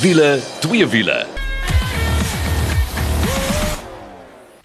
Wiele, twee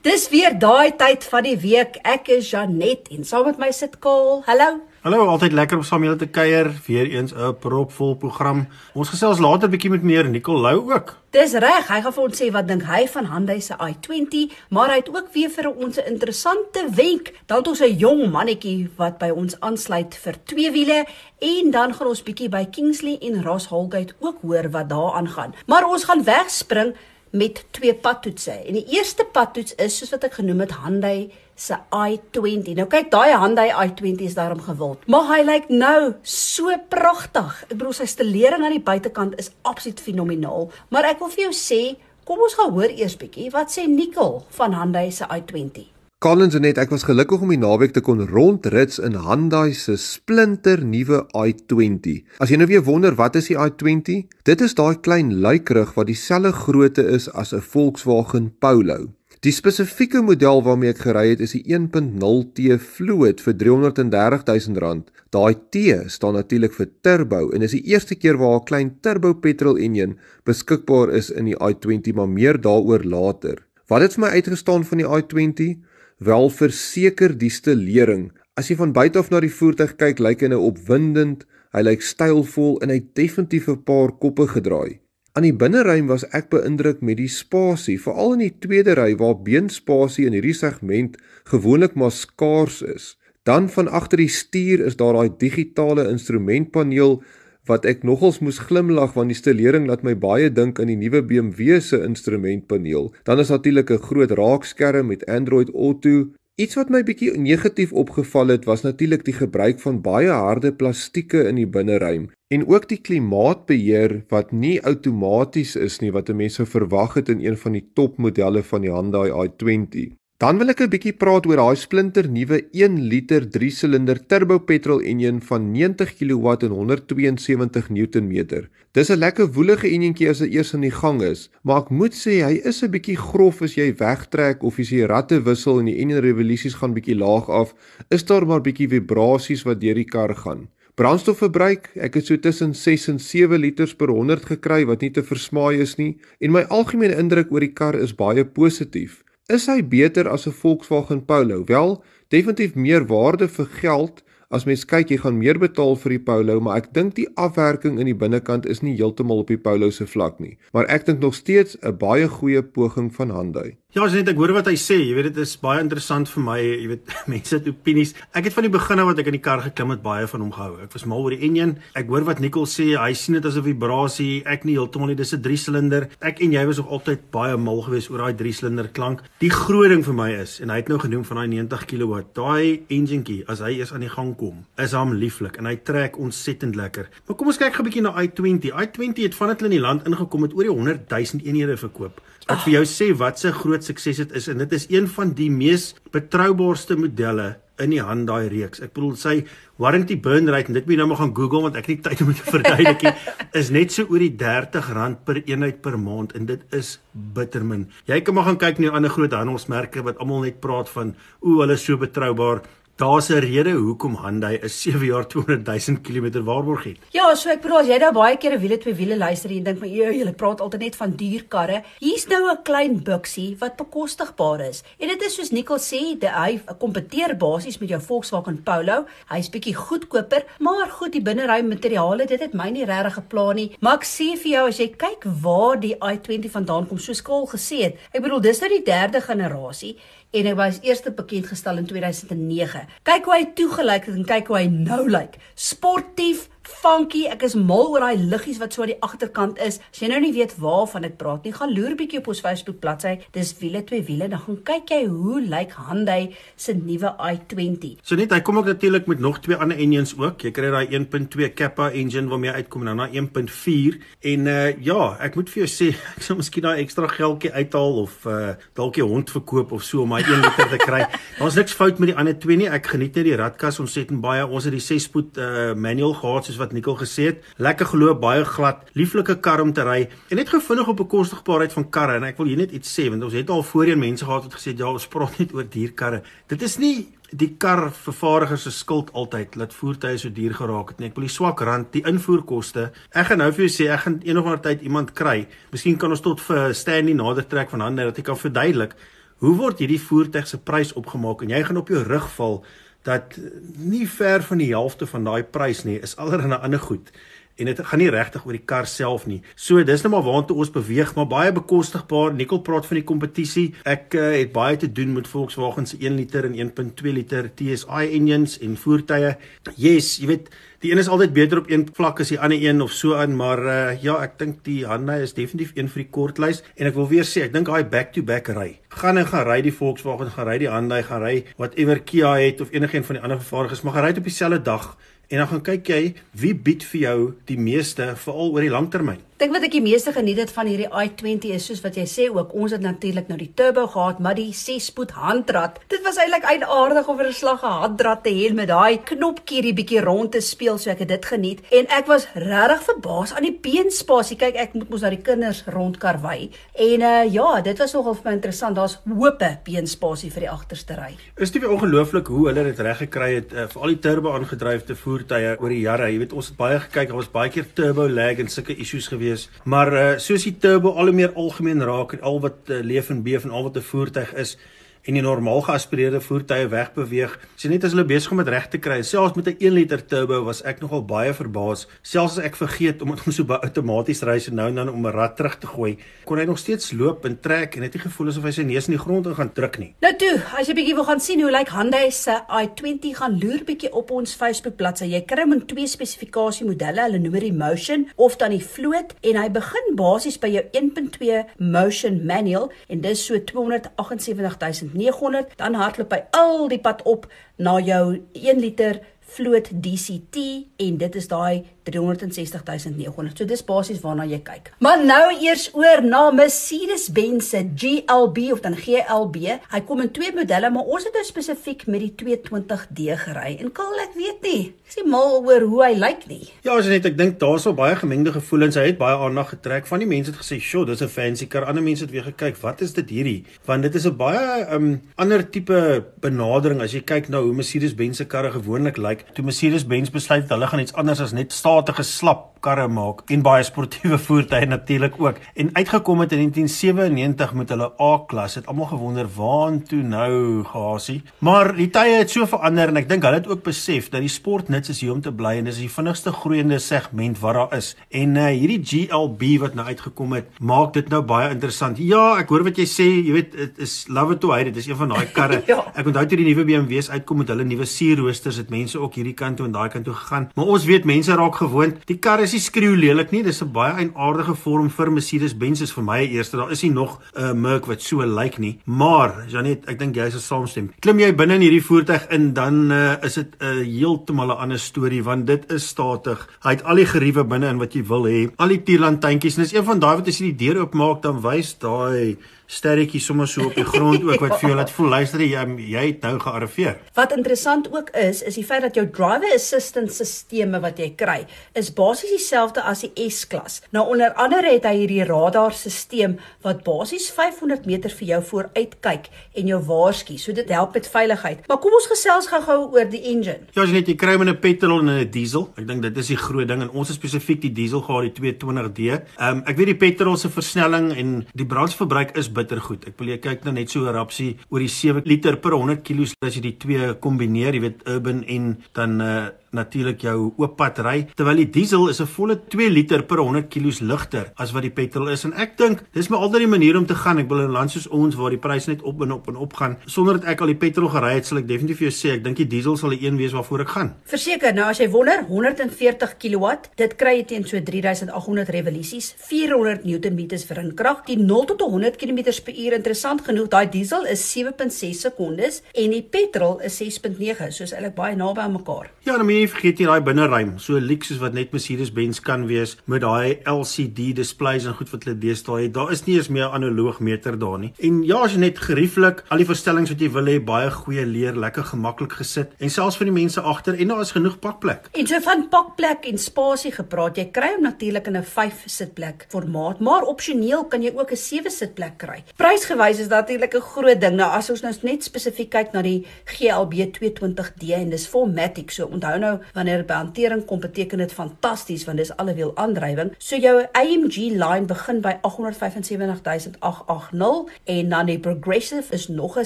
Dis weer daai tyd van die week. Ek is Janet en saam met my sit Kaal. Hallo. Hallo, altyd lekker om saam julle te kuier. Weer eens 'n propvol program. Ons gesels later bietjie met meneer Nicolou ook. Dis reg. Hy gaan vir ons sê wat dink hy van Hyundai se i20, maar hy het ook weer vir ons 'n interessante wenk. Dan het ons 'n jong mannetjie wat by ons aansluit vir twee wiele en dan gaan ons bietjie by Kingsley en Ross Holgate ook hoor wat daar aangaan. Maar ons gaan wegspring met twee padtoetse. En die eerste padtoets is soos wat ek genoem het Hyundai se i20. Nou kyk, daai Hyundai i20 is daarom gewild. Maar hy lyk nou so pragtig. Ek bedoel sy stelering aan die buitekant is absoluut fenomenaal. Maar ek wil vir jou sê, kom ons gaan hoor eers bietjie wat sê Nicole van Hyundai se i20. Collins en ek was gelukkig om die naweek te kon rondrits in Hyundai se splinter nuwe i20. As jy nou weer wonder wat is die i20? Dit is daai klein luikrig wat dieselfde grootte is as 'n Volkswagen Polo. Die spesifieke model waarmee ek gery het is die 1.0T Fluid vir R330 000. Daai T staan natuurlik vir turbo en is die eerste keer waar 'n klein turbo petrol enjin beskikbaar is in die i20, maar meer daaroor later. Wat het vir my uitgestaan van die i20? Wel verseker die stelering. As jy van buite af na die voertuig kyk, lyk hy nou opwindend, hy lyk stylvol en hy het definitief 'n paar koppe gedraai. Aan die binneruim was ek beïndruk met die spasie, veral in die tweede ry waar beenspasie in hierdie segment gewoonlik maar skaars is. Dan van agter die stuur is daar daai digitale instrumentpaneel wat ek nogals moes glimlag want die stelering laat my baie dink aan die nuwe BMW se instrumentpaneel. Dan is natuurlik 'n groot raakskerm met Android Auto. Iets wat my bietjie negatief opgeval het was natuurlik die gebruik van baie harde plastieke in die binneruim en ook die klimaatbeheer wat nie outomaties is nie wat 'n mens sou verwag het in een van die topmodelle van die Hyundai i20. Dan wil ek 'n bietjie praat oor daai splinter nuwe 1 liter 3-silinder turbo petrol enjin van 90 kW en 172 Nm. Dis 'n lekker woelige enjintjie as hy eers in die gang is, maar ek moet sê hy is 'n bietjie grof as jy wegtrek of as jy ratte wissel en die enjin revolusies gaan bietjie laag af, is daar maar bietjie vibrasies wat deur die kar gaan. Brandstofverbruik, ek het so tussen 6 en 7 liters per 100 gekry wat nie te versmaai is nie en my algemene indruk oor die kar is baie positief. Is hy beter as 'n Volkswagen Polo? Wel, definitief meer waarde vir geld. As mens kyk, jy gaan meer betaal vir die Polo, maar ek dink die afwerking in die binnekant is nie heeltemal op die Polo se vlak nie. Maar ek dink nog steeds 'n baie goeie poging van Hyundai. Ja, as net ek hoor wat hy sê, jy weet dit is baie interessant vir my, jy weet mense het opinies. Ek het van die begin af wat ek in die kar geklim het baie van hom gehou. Ek was mal oor die enjin. Ek hoor wat Nicole sê, hy sien dit as 'n vibrasie. Ek nie heeltemal nie, dis 'n 3-silinder. Ek en jy was nog altyd baie mal geweest oor daai 3-silinder klank. Die groot ding vir my is en hy het nou genoem van daai 90 kW. Daai enjinkie as hy eers aan die gang kom, is hom lieflik en hy trek ontsettend lekker. Maar kom ons kyk gou 'n bietjie na i20. i20 het vandat hulle in die land ingekom het oor die 100 000 eenhede verkoop. Wat vir jou sê wat se groot sukses dit is en dit is een van die mees betroubaarste modelle in die Hyundai reeks. Ek bedoel sy warranty burn rate en dit moet jy nou maar gaan Google want ek het nie tyd om dit te verduidelik nie. is net so oor die R30 per eenheid per maand en dit is bitter min. Jy kan maar gaan kyk na die ander groot handelsmerke wat almal net praat van o, hulle is so betroubaar. Daar's 'n rede hoekom Hyundai 'n 7 jaar 200 000 km waarborg het. Ja, so ek bedoel as jy nou baie keer 'n wiele twee wiele luister en dink maar jy jy praat altyd net van duur karre. Hier's nou 'n klein buksie wat bekostigbaar is. En dit is soos Nicole sê, die, hy kompeteer basies met jou Volkswagen Polo. Hy's bietjie goedkoper, maar goed, die binneruim materiale, dit het my nie regtig geplan nie. Maar ek sê vir jou as jy kyk waar die i20 vandaan kom, soos Kaal gesê het. Ek bedoel dis nou die derde generasie en hy was eers bekend gestel in 2009. Kyk hoe hy toegelyk het en kyk hoe hy nou lyk. Sportief, funky. Ek is mal oor daai liggies wat so aan die agterkant is. As jy nou nie weet waarvan ek praat nie, gaan loer bietjie op ons Facebook bladsy. Dis wiele twee wiele. Dan gaan kyk jy hoe lyk Hyundai se nuwe i20. So net hy kom ook natuurlik met nog twee ander engines ook. Jy kry daai 1.2 Kappa engine waarmee hy uitkom en dan na 1.4 en uh ja, ek moet vir jou sê, ek sal miskien daai ekstra geldjie uithaal of uh dalk 'n hond verkoop of so om my 1 liter te kry. Daar's niks fout met die ander twee nie. Ek geniet net die radkas ontsettend baie. Ons het die 6-spoed uh manual gehad soos wat Nicole gesê het. Lekker geloop, baie glad, lieflike kar om te ry. En net gou vinnig op bekostigbaarheid van karre en ek wil hier net iets sê want ons het al voorheen mense gehad wat gesê ja, ons praat net oor dierkarre. Dit is nie die kar vervaardiger se skuld altyd dat voertuie so duur geraak het nie. Ek wil die swak rand, die invoerkoste. Ek gaan nou vir jou sê ek gaan eendag maar tyd iemand kry. Miskien kan ons tot vir Stanley nader trek van hande dat hy kan verduidelik hoe word hierdie voertuig se prys opgemaak en jy gaan op jou rug val dat nie ver van die helfte van daai prys nie is allerlei ander goed en dit gaan nie regtig oor die kar self nie. So dis nou maar waartoe ons beweeg, maar baie bekostigbaar. Nicole praat van die kompetisie. Ek uh, het baie te doen met Volkswagen se 1 liter en 1.2 liter TSI engines en voertuie. Yes, jy weet, die een is altyd beter op een vlak as die ander een of so aan, maar uh, ja, ek dink die Hyundai is definitief een vir die kortlys en ek wil weer sê, ek dink daai back-to-back ry. Gaan en gaan ry die Volkswagen, gaan ry die Hyundai, gaan ry whatever Kia het of enigiets van die ander vervaardigers, maar gaan ry op dieselfde dag en dan gaan kyk jy wie bied vir jou die meeste veral oor die langtermyn dink wat ek die meeste geniet het van hierdie i20 is soos wat jy sê ook ons het natuurlik nou die turbo gehad maar die 6-spoed handrat. Dit was eintlik eienaardig om 'n slag handrat te hê met daai knopkie hier bietjie rond te speel so ek het dit geniet. En ek was regtig verbaas aan die beenspasie. Kyk ek moet mos na die kinders rondkar wy en uh, ja dit was nogal vir my interessant. Daar's hoope beenspasie vir die agterste ry. Is dit ongelooflik hoe hulle dit reg gekry het uh, vir al die turbo aangedryfde voertuie oor die jare? Jy weet ons het baie gekyk daar was baie keer turbo lag en sulke issues gewees wees. Maar uh soos die turbo al hoe meer algemeen raak en al wat uh, leef en beef en al wat 'n voertuig is en die normaal geaspireerde voertuie wegbeweeg, sien net as hulle besig om dit reg te kry. Selfs met 'n 1 liter turbo was ek nogal baie verbaas, selfs as ek vergeet om dit om so by outomaties ry se nou en dan om 'n rad terug te gooi, kon hy nog steeds loop en trek en het nie gevoel asof hy sy neus in die grond in gaan druk nie. Nou toe, as jy bietjie wil gaan sien hoe lyk like Hyundai se i20 gaan loer bietjie op ons Facebook bladsy. Jy kry hom in twee spesifikasie modelle, hulle noem dit Motion of dan die Float en hy begin basies by jou 1.2 Motion manual en dis so 278 900 dan hardloop hy al die pad op na jou 1 liter vloot DCT en dit is daai 360900. So dis basies waarna jy kyk. Maar nou eers oor na Mercedes-Benz se GLB of dan GLB. Hy kom in twee modelle, maar ons het nou spesifiek met die 220D gery. En kal ek weet nie. Ek sê mal oor hoe hy lyk nie. Ja, as net ek dink daar's al baie gemengde gevoelens. Hy het baie aandag getrek. Van die mense het gesê, "Sjoe, dis 'n fancy kar." Ander mense het weer gekyk, "Wat is dit hierdie?" Want dit is 'n baie um ander tipe benadering as jy kyk na hoe Mercedes-Benz se karre gewoonlik lyk. Toe Mercedes-Benz besluit hulle gaan iets anders as net statige slap karre maak en baie sportiewe voertuie natuurlik ook. En uitgekom het in 1997 met hulle A-klas. Het almal gewonder waantoe nou gasie. Maar die tye het so verander en ek dink hulle het ook besef dat die sportnuts is hier om te bly en dis die vinnigste groeiende segment wat daar is. En uh, hierdie GLB wat nou uitgekom het, maak dit nou baie interessant. Ja, ek hoor wat jy sê, jy weet dit is love it to hate. Dit is een van daai karre. ja. Ek onthou toe die nuwe BMW's uitkom met hulle nuwe sierroosters, het mense ook hierdie kant toe en daai kant toe gegaan. Maar ons weet mense raak gewoond. Die kar is nie skreeu lelik nie. Dis 'n baie eienaardige vorm vir Mercedes-Benz is vir my eerste. Daar is nie nog 'n uh, Merc wat so lyk like nie. Maar Janet, ek dink jy is saamstem. Klim jy binne in hierdie voertuig in, dan uh, is dit 'n uh, heeltemal 'n ander storie want dit is statig. Hy het al die geriewe binne in wat jy wil hê. Al die tierlantjies en dis een van daai wat as jy die deur oopmaak dan wys daai sterretjie sommer so op die grond ook wat vir jou laat voel luister jy jy het nou gearriveer. Wat interessant ook is is die feit dat jou driver assistance sisteme wat jy kry is basies dieselfde as die S-klas. Nou onder andere het hy hierdie radarstelsel wat basies 500 meter vir jou vooruit kyk en jou waarsku. So dit help met veiligheid. Maar kom ons gesels gou-gou oor die engine. Ja, as jy net jy kry met 'n petrol en 'n diesel. Ek dink dit is die groot ding en ons is spesifiek die diesel gehad die 220D. Ehm um, ek weet die petrol se versnelling en die brandverbruik is bittergoed. Ek wil jy kyk nou net so rapsie oor die 7 liter per 100 kg as jy die twee kombineer, jy weet urban en dan uh, natuurlik jou oop pad ry terwyl die diesel is 'n volle 2 liter per 100 kg ligter as wat die petrol is. En ek dink dis my altyd die manier om te gaan. Ek wil in 'n land soos ons waar die pryse net op en op en op gaan sonder dat ek al die petrol gery het sal ek definitief vir jou sê ek dink die diesel sal die een wees waarvoor ek gaan. Verseker nou as jy wonder 140 kW dit kry jy teen so 3800 revolusies 400 Nm wrinkrag die 0 tot 100 km/h interessant genoeg daai diesel is 7.6 sekondes en die petrol is 6.9 soos eintlik baie naby aan mekaar. Ja nou nie vergeet jy daai binneruim, so leek soos wat net Mercedes-Benz kan wees met daai LCD displays en goed wat hulle deesdae het. Daar is nie eens meer 'n analoog meter daar nie. En ja, as jy net gerieflik, al die verstellings wat jy wil hê, baie goeie leer, lekker gemaklik gesit en selfs vir die mense agter en daar is genoeg pakplek. En so van pakplek en spasie gepraat, jy kry hom natuurlik in 'n 5 sitplek formaat, maar opsioneel kan jy ook 'n 7 sitplek kry. Prysgewys is natuurlik 'n groot ding. Nou as ons nou net spesifiek kyk na die GLB 220D en dis Formatic, so onthou nou wanneer by hantering kom beteken dit fantasties want dis allewiel aandrywing. So jou AMG line begin by 875880 en dan die Progressive is nog 'n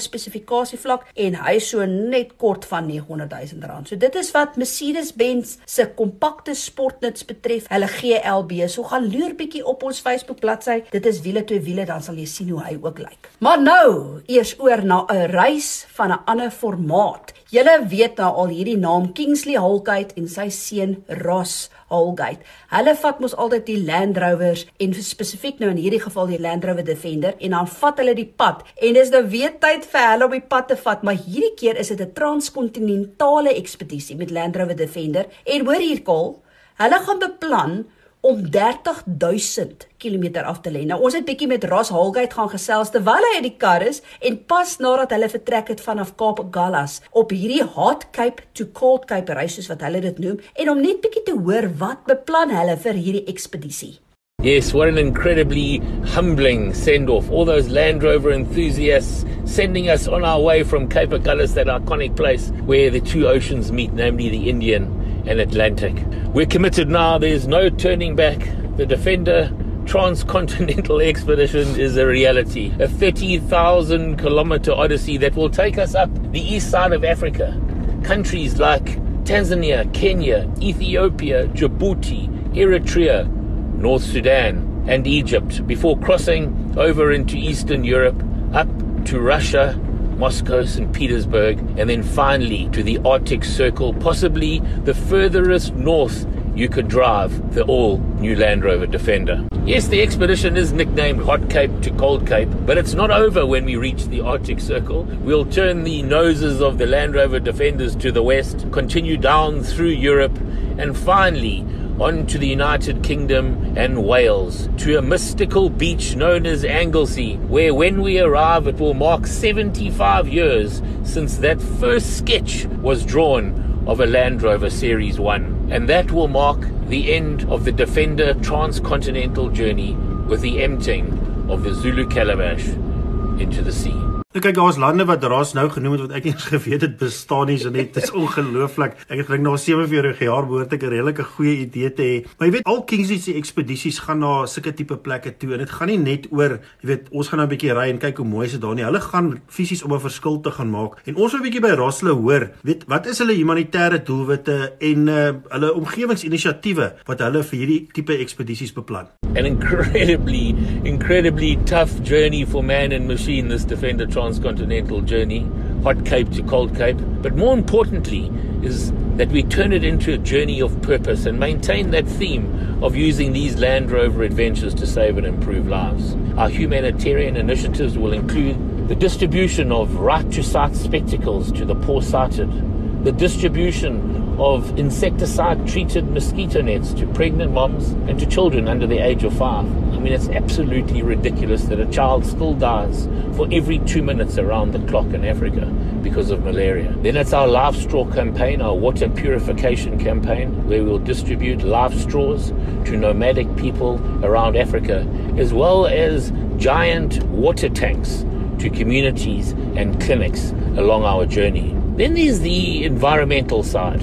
spesifikasievlak en hy is so net kort van 900 000 rand. So dit is wat Mercedes-Benz se kompakte sportnuts betref. Hulle GLB. So gaan loer bietjie op ons Facebook bladsy. Dit is wiele twee wiele dan sal jy sien hoe hy ook lyk. Maar nou, eers oor na 'n reis van 'n ander formaat. Julle weet nou al hierdie naam Kingsley Holgate en sy seun Ross Holgate. Hulle vat mos altyd die Land Rovers en spesifiek nou in hierdie geval die Land Rover Defender en dan vat hulle die pad en dis nou weer tyd vir hulle om die pad te vat, maar hierdie keer is dit 'n transkontinentale ekspedisie met Land Rover Defender en hoor hier kol, hulle gaan beplan om 30000 km af te lê. Nou ons het bietjie met Ross Holgate gaan gesels terwyl hy uit die kar is en pas nadat hulle vertrek het vanaf Kaap Gallas op hierdie Hot Cape to Cold Cape reis soos wat hulle dit noem en om net bietjie te hoor wat beplan hulle vir hierdie ekspedisie. Yes, what an incredibly humbling send off. All those Land Rover enthusiasts sending us on our way from Cape Agulhas, that iconic place where the two oceans meet, namely the Indian and Atlantic. We're committed now, there's no turning back. The Defender Transcontinental Expedition is a reality. A 30,000 kilometer odyssey that will take us up the east side of Africa. Countries like Tanzania, Kenya, Ethiopia, Djibouti, Eritrea, North Sudan, and Egypt before crossing over into Eastern Europe, up to Russia, Moscow, St. Petersburg, and then finally to the Arctic Circle, possibly the furthest north you could drive the all new Land Rover Defender. Yes, the expedition is nicknamed Hot Cape to Cold Cape, but it's not over when we reach the Arctic Circle. We'll turn the noses of the Land Rover Defenders to the west, continue down through Europe, and finally on to the United Kingdom and Wales, to a mystical beach known as Anglesey, where when we arrive it will mark 75 years since that first sketch was drawn of a Land Rover Series 1. And that will mark the end of the Defender transcontinental journey with the emptying of the Zulu Calabash into the sea. Ek kyk daar's lande wat Ras nou genoem het wat ek nie eens geweet het bestaan nie, so net dit is ongelooflik. Ek het gedink na 47 jaar behoort ek 'n redelike goeie idee te hê. Maar jy weet al Kingsley ekspedisies gaan na sulke tipe plekke toe en dit gaan nie net oor, jy weet, ons gaan nou 'n bietjie ry en kyk hoe mooi is dit daar nie. Hulle gaan fisies om 'n verskil te gaan maak. En ons wil 'n bietjie by Rasle hoor, weet, wat is hulle humanitêre doelwitte en uh, hulle omgewingsinisiatiewe wat hulle vir hierdie tipe ekspedisies beplan? An incredibly incredibly tough journey for man and machine this defender transcontinental journey, hot Cape to cold Cape. But more importantly, is that we turn it into a journey of purpose and maintain that theme of using these Land Rover adventures to save and improve lives. Our humanitarian initiatives will include the distribution of right to sight spectacles to the poor sighted, the distribution of insecticide treated mosquito nets to pregnant moms and to children under the age of five. I mean, it's absolutely ridiculous that a child still dies for every two minutes around the clock in Africa because of malaria. Then it's our live straw campaign, our water purification campaign, where we'll distribute live straws to nomadic people around Africa, as well as giant water tanks to communities and clinics along our journey. Then there's the environmental side.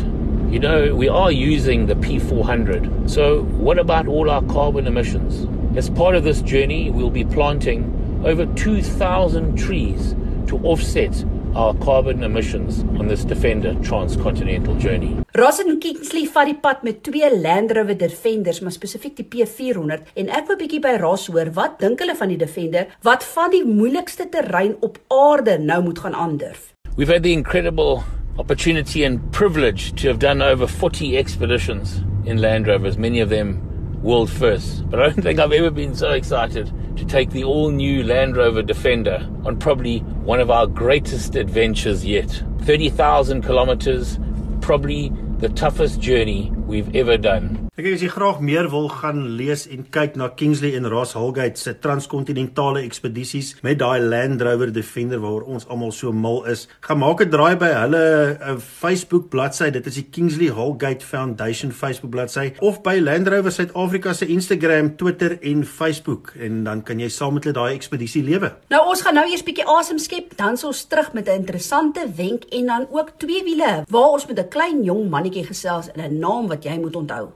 You know, we are using the P400. So, what about all our carbon emissions? As part of this journey, we'll be planting over 2,000 trees to offset our carbon emissions on this Defender transcontinental journey. Ross en Kingsley vat die pad met twee Land Rover Defenders, maar spesifiek die P400 en ek 'n bietjie by Ross hoor wat dink hulle van die Defender wat van die moeilikste terrein op aarde nou moet gaan aandurf. We've had the incredible opportunity and privilege to have done over 40 expeditions in Land Rovers, many of them world firsts. But I don't think I've ever been so excited to take the all new Land Rover Defender on probably one of our greatest adventures yet. 30,000 kilometers, probably the toughest journey we've ever done. Ek as jy graag meer wil gaan lees en kyk na Kingsley en Ross Holgate se transkontinentale ekspedisies met daai Land Rover Defender waaroor ons almal so mal is, gaan maak 'n draai by hulle uh, Facebook bladsy. Dit is die Kingsley Holgate Foundation Facebook bladsy of by Land Rover Suid-Afrika se Instagram, Twitter en Facebook en dan kan jy saam met hulle daai ekspedisie lewe. Nou ons gaan nou eers bietjie asem skep, dan sou ons terug met 'n interessante wenk en dan ook twee wiele waar ons met 'n klein jong mannetjie gesels en 'n naam wat jy moet onthou.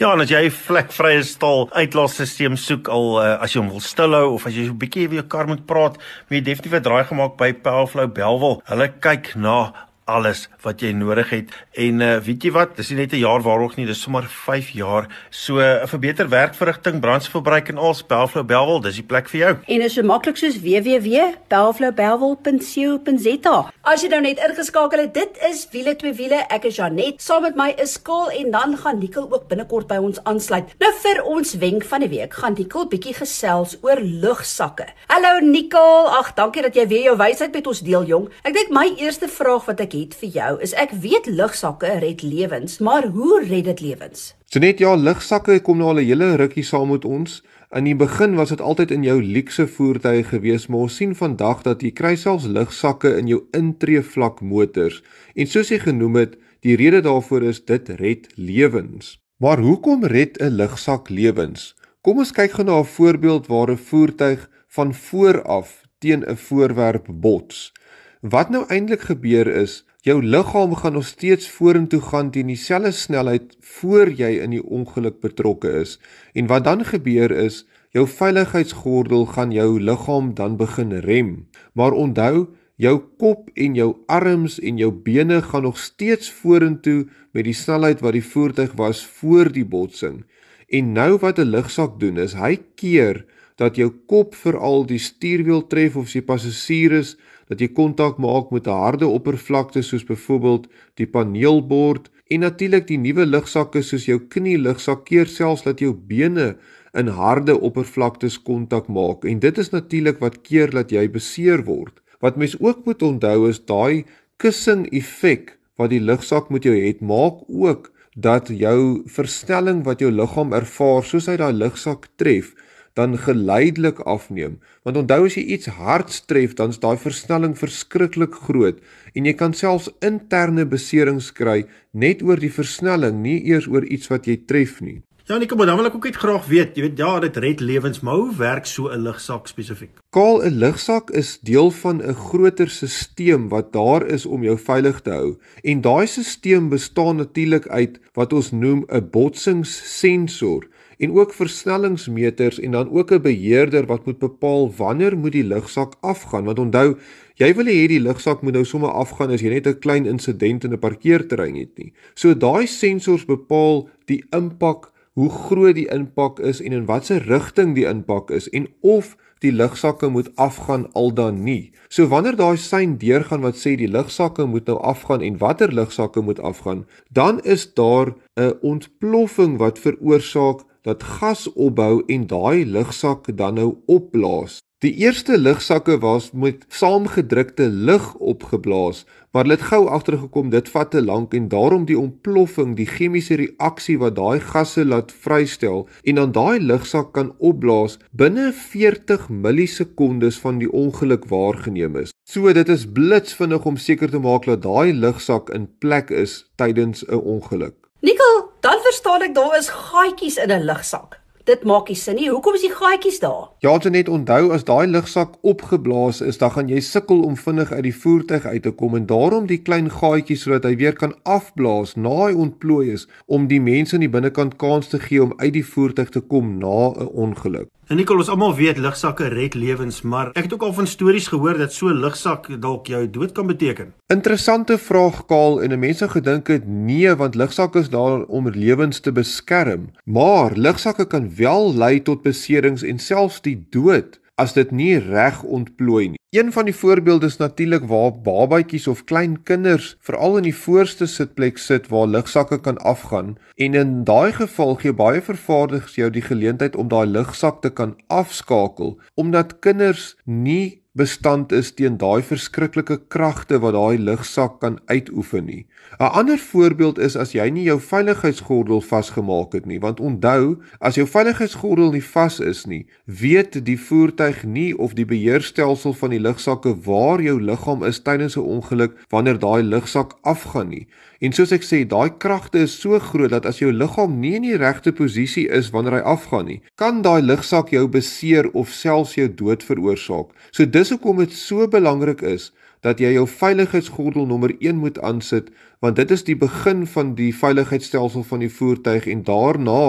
Ja, en as jy 'n vlekvrye staal uitlaatstelsel soek al uh, as jy hom wil stilhou of as jy so 'n bietjie weer jou kar moet praat, moet jy definitief 'n draai gemaak by Powerflow Belwel. Hulle kyk na alles wat jy nodig het. En uh, weet jy wat, dis nie net 'n jaar waarog nie, dis sommer 5 jaar. So uh, vir beter werkverrigting, brandstofverbruik en al Belflow Belwel, dis die plek vir jou. En is so maklik soos www.belflowbelwel.co.za. As jy nou net ingeskakel het, dit is wiele twee wiele. Ek is Janet, saam met my is Kaal en dan gaan Nikkel ook binnekort by ons aansluit. Nou vir ons wenk van die week gaan Nikkel bietjie gesels oor lugsakke. Hallo Nikkel, ag dankie dat jy weer jou wysheid met ons deel jong. Ek dink my eerste vraag wat ek het vir jou is ek weet lugsakke red lewens, maar hoe red dit lewens? So net ja, lugsakke kom nou al 'n hele rukkie saam met ons. In die begin was dit altyd in jou luukse voertuie gewees, maar ons sien vandag dat jy kry selfs lugsakke in jou intreevlak motors. En soos jy genoem het, die rede daarvoor is dit red lewens. Maar hoekom red 'n lugsak lewens? Kom ons kyk gou na 'n voorbeeld waar 'n voertuig van voor af teen 'n voorwerp bots. Wat nou eintlik gebeur is, jou liggaam gaan nog steeds vorentoe gaan teen dieselfde snelheid voor jy in die ongeluk betrokke is. En wat dan gebeur is, jou veiligheidsgordel gaan jou liggaam dan begin rem. Maar onthou, jou kop en jou arms en jou bene gaan nog steeds vorentoe met die snelheid wat die voertuig was voor die botsing. En nou wat 'n lugsak doen is, hy keer dat jou kop veral die stuurwiel tref of sy passasier is dat jy kontak maak met 'n harde oppervlakte soos byvoorbeeld die paneelbord en natuurlik die nuwe lugsakke soos jou knie lugsak keer selfs dat jou bene in harde oppervlaktes kontak maak en dit is natuurlik wat keer dat jy beseer word. Wat mens ook moet onthou is daai kussing effek wat die lugsak met jou het maak ook dat jou verstelling wat jou liggaam ervaar soos hy daai lugsak tref dan geleidelik afneem. Want onthou as jy iets hard tref, dan is daai versnelling verskriklik groot en jy kan selfs interne beserings kry net oor die versnelling, nie eers oor iets wat jy tref nie. Ja, Nico, maar dan wil ek ook net graag weet, jy weet ja, dit red lewens, maar hoe werk so 'n lugsak spesifiek? Kaal 'n lugsak is deel van 'n groter stelsel wat daar is om jou veilig te hou. En daai stelsel bestaan natuurlik uit wat ons noem 'n botsingssensor en ook versnellingsmeters en dan ook 'n beheerder wat moet bepaal wanneer moet die lugsak afgaan want onthou jy wil hê die lugsak moet nou sommer afgaan as jy net 'n klein insident in 'n parkeerterrein het nie so daai sensors bepaal die impak hoe groot die impak is en in watter rigting die impak is en of die lugsakke moet afgaan al dan nie. So wanneer daai sein deurgaan wat sê die lugsakke moet nou afgaan en watter lugsakke moet afgaan, dan is daar 'n ontploffing wat veroorsaak dat gas opbou en daai lugsak dan nou opblaas. Die eerste lugsakke was met saamgedrukte lug opgeblaas, maar hulle het gou agtergekom dit vat te lank en daarom die ontploffing, die chemiese reaksie wat daai gasse laat vrystel en dan daai lugsak kan opblaas binne 40 millisekondes van die ongeluk waargeneem is. So dit is blitsvinnig om seker te maak dat daai lugsak in plek is tydens 'n ongeluk. Nikkel, dan verstaan ek daar is gaatjies in 'n lugsak. Dit maak nie sin nie. Hoekom is die gaatjies daar? Ja, jy net onthou as daai lugsak opgeblaas is, dan gaan jy sukkel om vinnig uit die voertuig uit te kom en daarom die klein gaatjies sodat hy weer kan afblaas na hy ontplooi is om die mense aan die binnekant kans te gee om uit die voertuig te kom na 'n ongeluk. En Nicole, ons almal weet lugsakke red lewens, maar ek het ook al van stories gehoor dat so 'n lugsak dalk jou dood kan beteken. Interessante vraag Kaal en mense gedink het nee, want lugsakke is daar om lewens te beskerm, maar lugsakke kan wel lei tot beserings en selfs die dood as dit nie reg ontplooi nie. Een van die voorbeelde is natuurlik waar babatjies of klein kinders veral in die voorste sitplek sit waar lugsakke kan afgaan en in daai geval gee baie vervaardigers jou die geleentheid om daai lugsak te kan afskakel omdat kinders nie bestand is teen daai verskriklike kragte wat daai lugsak kan uitoefen nie. 'n Ander voorbeeld is as jy nie jou veiligheidsgordel vasgemaak het nie, want onthou, as jou veiligheidsgordel nie vas is nie, weet die voertuig nie of die beheerstelsel van die lugsakke waar jou liggaam is tydens 'n ongeluk wanneer daai lugsak afgaan nie. En soos ek sê, daai kragte is so groot dat as jou liggaam nie in die regte posisie is wanneer hy afgaan nie, kan daai lugsak jou beseer of selfs jou dood veroorsaak. So dis hoekom dit so belangrik is dat jy jou veiligheidsgordel nommer 1 moet aansit want dit is die begin van die veiligheidsstelsel van die voertuig en daarna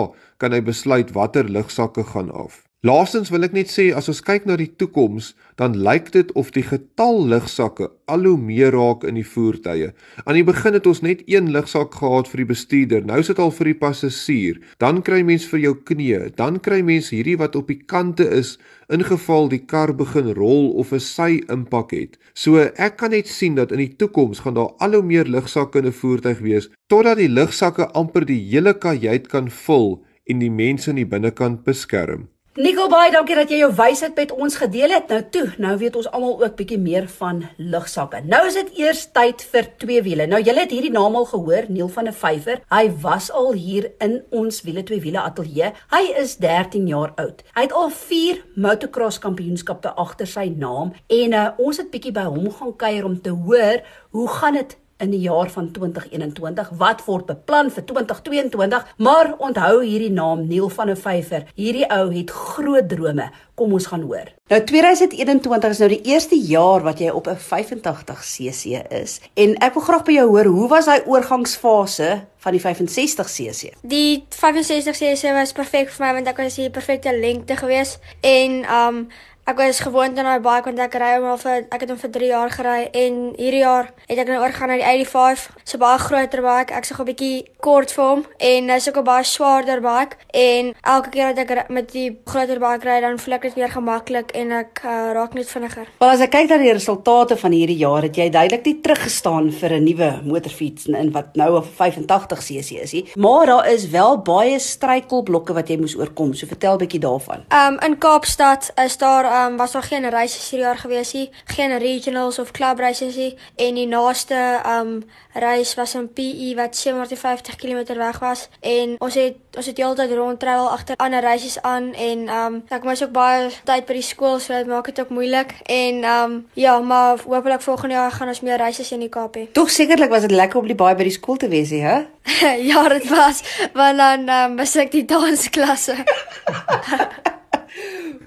kan hy besluit watter lugsakke gaan af. Laastens wil ek net sê as ons kyk na die toekoms, dan lyk dit of die getal lugsakke al hoe meer raak in die voertuie. Aan die begin het ons net een lugsak gehad vir die bestuurder, nou is dit al vir die passasier. Dan kry mens vir jou knie, dan kry mens hierdie wat op die kante is in geval die kar begin rol of 'n sy impak het. So ek kan net sien dat in die toekoms gaan daar al hoe meer lugsakke in 'n voertuig wees totdat die lugsakke amper die hele kajuit kan vul en die mense in die binnekant beskerm. Nicole baie dankie dat jy jou wysheid met ons gedeel het. Nou toe, nou weet ons almal ook bietjie meer van lugsakke. Nou is dit eers tyd vir twee wiele. Nou julle het hierdie naam al gehoor, Neil van der Vyver. Hy was al hier in ons wiele twee wiele ateljee. Hy is 13 jaar oud. Hy het al 4 motocross kampioenskappe agter sy naam en uh, ons het bietjie by hom gaan kuier om te hoor hoe gaan dit in die jaar van 2021. Wat word beplan vir 2022? Maar onthou hierdie naam Neil van der Vyver. Hierdie ou het groot drome. Kom ons gaan hoor. Nou 2021 is nou die eerste jaar wat jy op 'n 85cc is en ek wil graag by jou hoor, hoe was daai oorgangsfase van die 65cc? Die 65cc was perfek vir my want ek was die perfekte lengte geweest en um Ek was gewoond aan daai bike want ek ry hom al vir ek het hom vir 3 jaar gery en hierdie jaar het ek nou oorgegaan na die 85. So baie groter bike. Ek sê gou 'n bietjie kort vir hom en hy's ook 'n baie swaarder bike en elke keer dat ek met die groter bike ry dan voel ek dit weer gemaklik en ek uh, raak net vinniger. Wel as ek kyk na die resultate van hierdie jaar het jy duidelik nie teruggestaan vir 'n nuwe motorfiets in wat nou 'n 85cc is nie. Maar daar is wel baie struikelblokke wat jy moes oorkom. So vertel 'n bietjie daarvan. Um in Kaapstad is daar um, was daar geen reise hierdie jaar gewees nie, geen regionals of club reise nie en die naaste um reis was in PE wat 750 km weg was en ons het ons het heeltyd rondtravel agter ander reisies aan en um ek moes ook baie tyd by die skool so dit maak dit ook moeilik en um ja, maar hopelik volgende jaar gaan ons meer reise in die Kaap hê. Tog sekerlik was dit lekker om die baie by die skool te wees, hè? ja, dit was want dan um, was ek die dansklasse.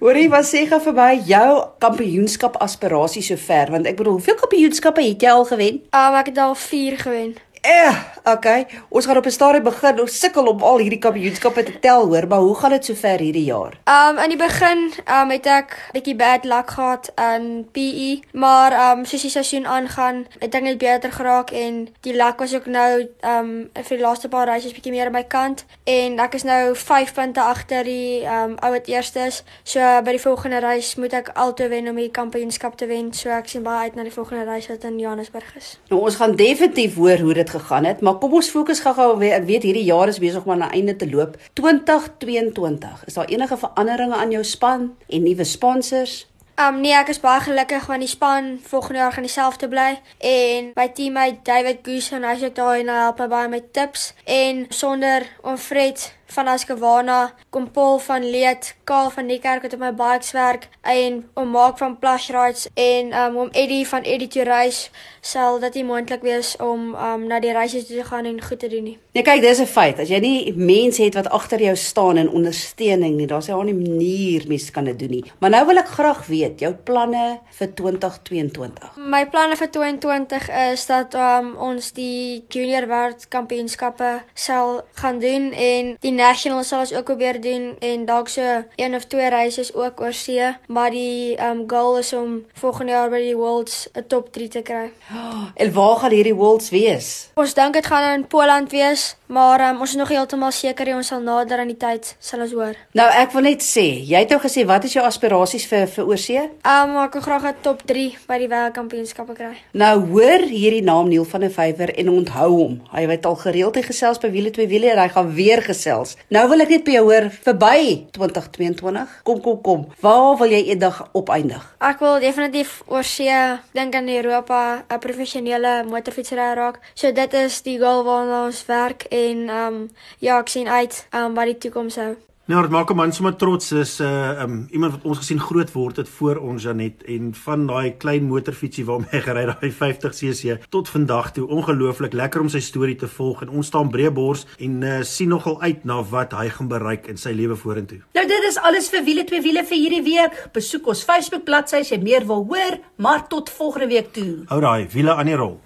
Hoorie, wat sê gou verby jou kampioenskap aspirasie sover? Want ek bedoel, hoeveel kampioenskappe het jy al gewen? Um, ek het al 4 gewen. Eh, okay. Ons gaan op 'n stadium begin. Ons sukkel om al hierdie kampioenskappe te tel, hoor, maar hoe gaan dit sover hierdie jaar? Um in die begin um het ek bietjie bad luck gehad in PE, maar um soos die seisoen aangaan, het ek net beter geraak en die luck was ook nou um vir die laaste paar reisies bietjie meer aan my kant en ek is nou 5 punte agter die um ou wat eerstes. So by die volgende reis moet ek altoe wen om die kampioenskap te wen. So ek sien baie uit na die volgende reis wat in Johannesburg is. Nou ons gaan definitief hoor hoe dit gegaan het, maar kom ons fokus gou-gou weer. Ek weet hierdie jaar is besig om aan 'n einde te loop. 2022. Is daar enige veranderinge aan jou span en nuwe sponsors? Um nee, ek is baie gelukkig want die span volgende jaar gaan dieselfde bly en my teammate David Goose en hy sê daai nou help my baie met tips en sonder om Fred van Askewana, kom Paul van Leet, Kaal van die kerk wat op my bikes werk en om Mark van Plush Rides en um, om Eddie van Eddie to Reis sal dit nie moontlik wees om um, na die reise te gaan en goed te doen nie. Nee, kyk, dis 'n feit. As jy nie mense het wat agter jou staan en ondersteuning nie, daar's nie manier mense kan dit doen nie. Maar nou wil ek graag weet jou planne vir 2022. My planne vir 2020 is dat um, ons die Junior World Kampioenskappe sal gaan doen en die nationals sal ons ook probeer doen en dalk so een of twee reisies ook oor see, maar die um goal is om volgende jaar by die Worlds 'n top 3 te kry. En waar gaan hierdie Worlds wees? Ons dink dit gaan in Poland wees, maar um, ons is nog heeltemal seker ons sal nader aan die tyd sal ons hoor. Nou ek wil net sê, jy het nou gesê wat is jou aspirasies vir vir oorsee? Um ek wil graag 'n top 3 by die wêreldkampioenskappe kry. Nou hoor hierdie naam Neil van der Vyver en onthou hom. Hy het al gereeld hy gesels by wiele twee wiele en hy gaan weer gesels gesels. Nou wil ek net by jou hoor verby 2022. Kom kom kom. Waar wil jy eendag opeindig? Ek wil definitief oor see dink aan Europa 'n professionele motorfietsry raak. So dit is die goal waarna ons werk en ehm um, ja, ek sien uit ehm um, wat die toekoms hou. Nou, dit maak 'n man sommer trots is 'n uh, um, iemand wat ons gesien groot word het voor ons Janet en van daai klein motorfietsie waarmee hy gery daai 50cc tot vandag toe ongelooflik lekker om sy storie te volg en ons staan breë bors en uh, sien nogal uit na wat hy gaan bereik in sy lewe vorentoe. Nou dit is alles vir wiele twee wiele vir hierdie week. Besoek ons Facebook bladsy as jy meer wil hoor, maar tot volgende week toe. Hou daai wiele aan die rol.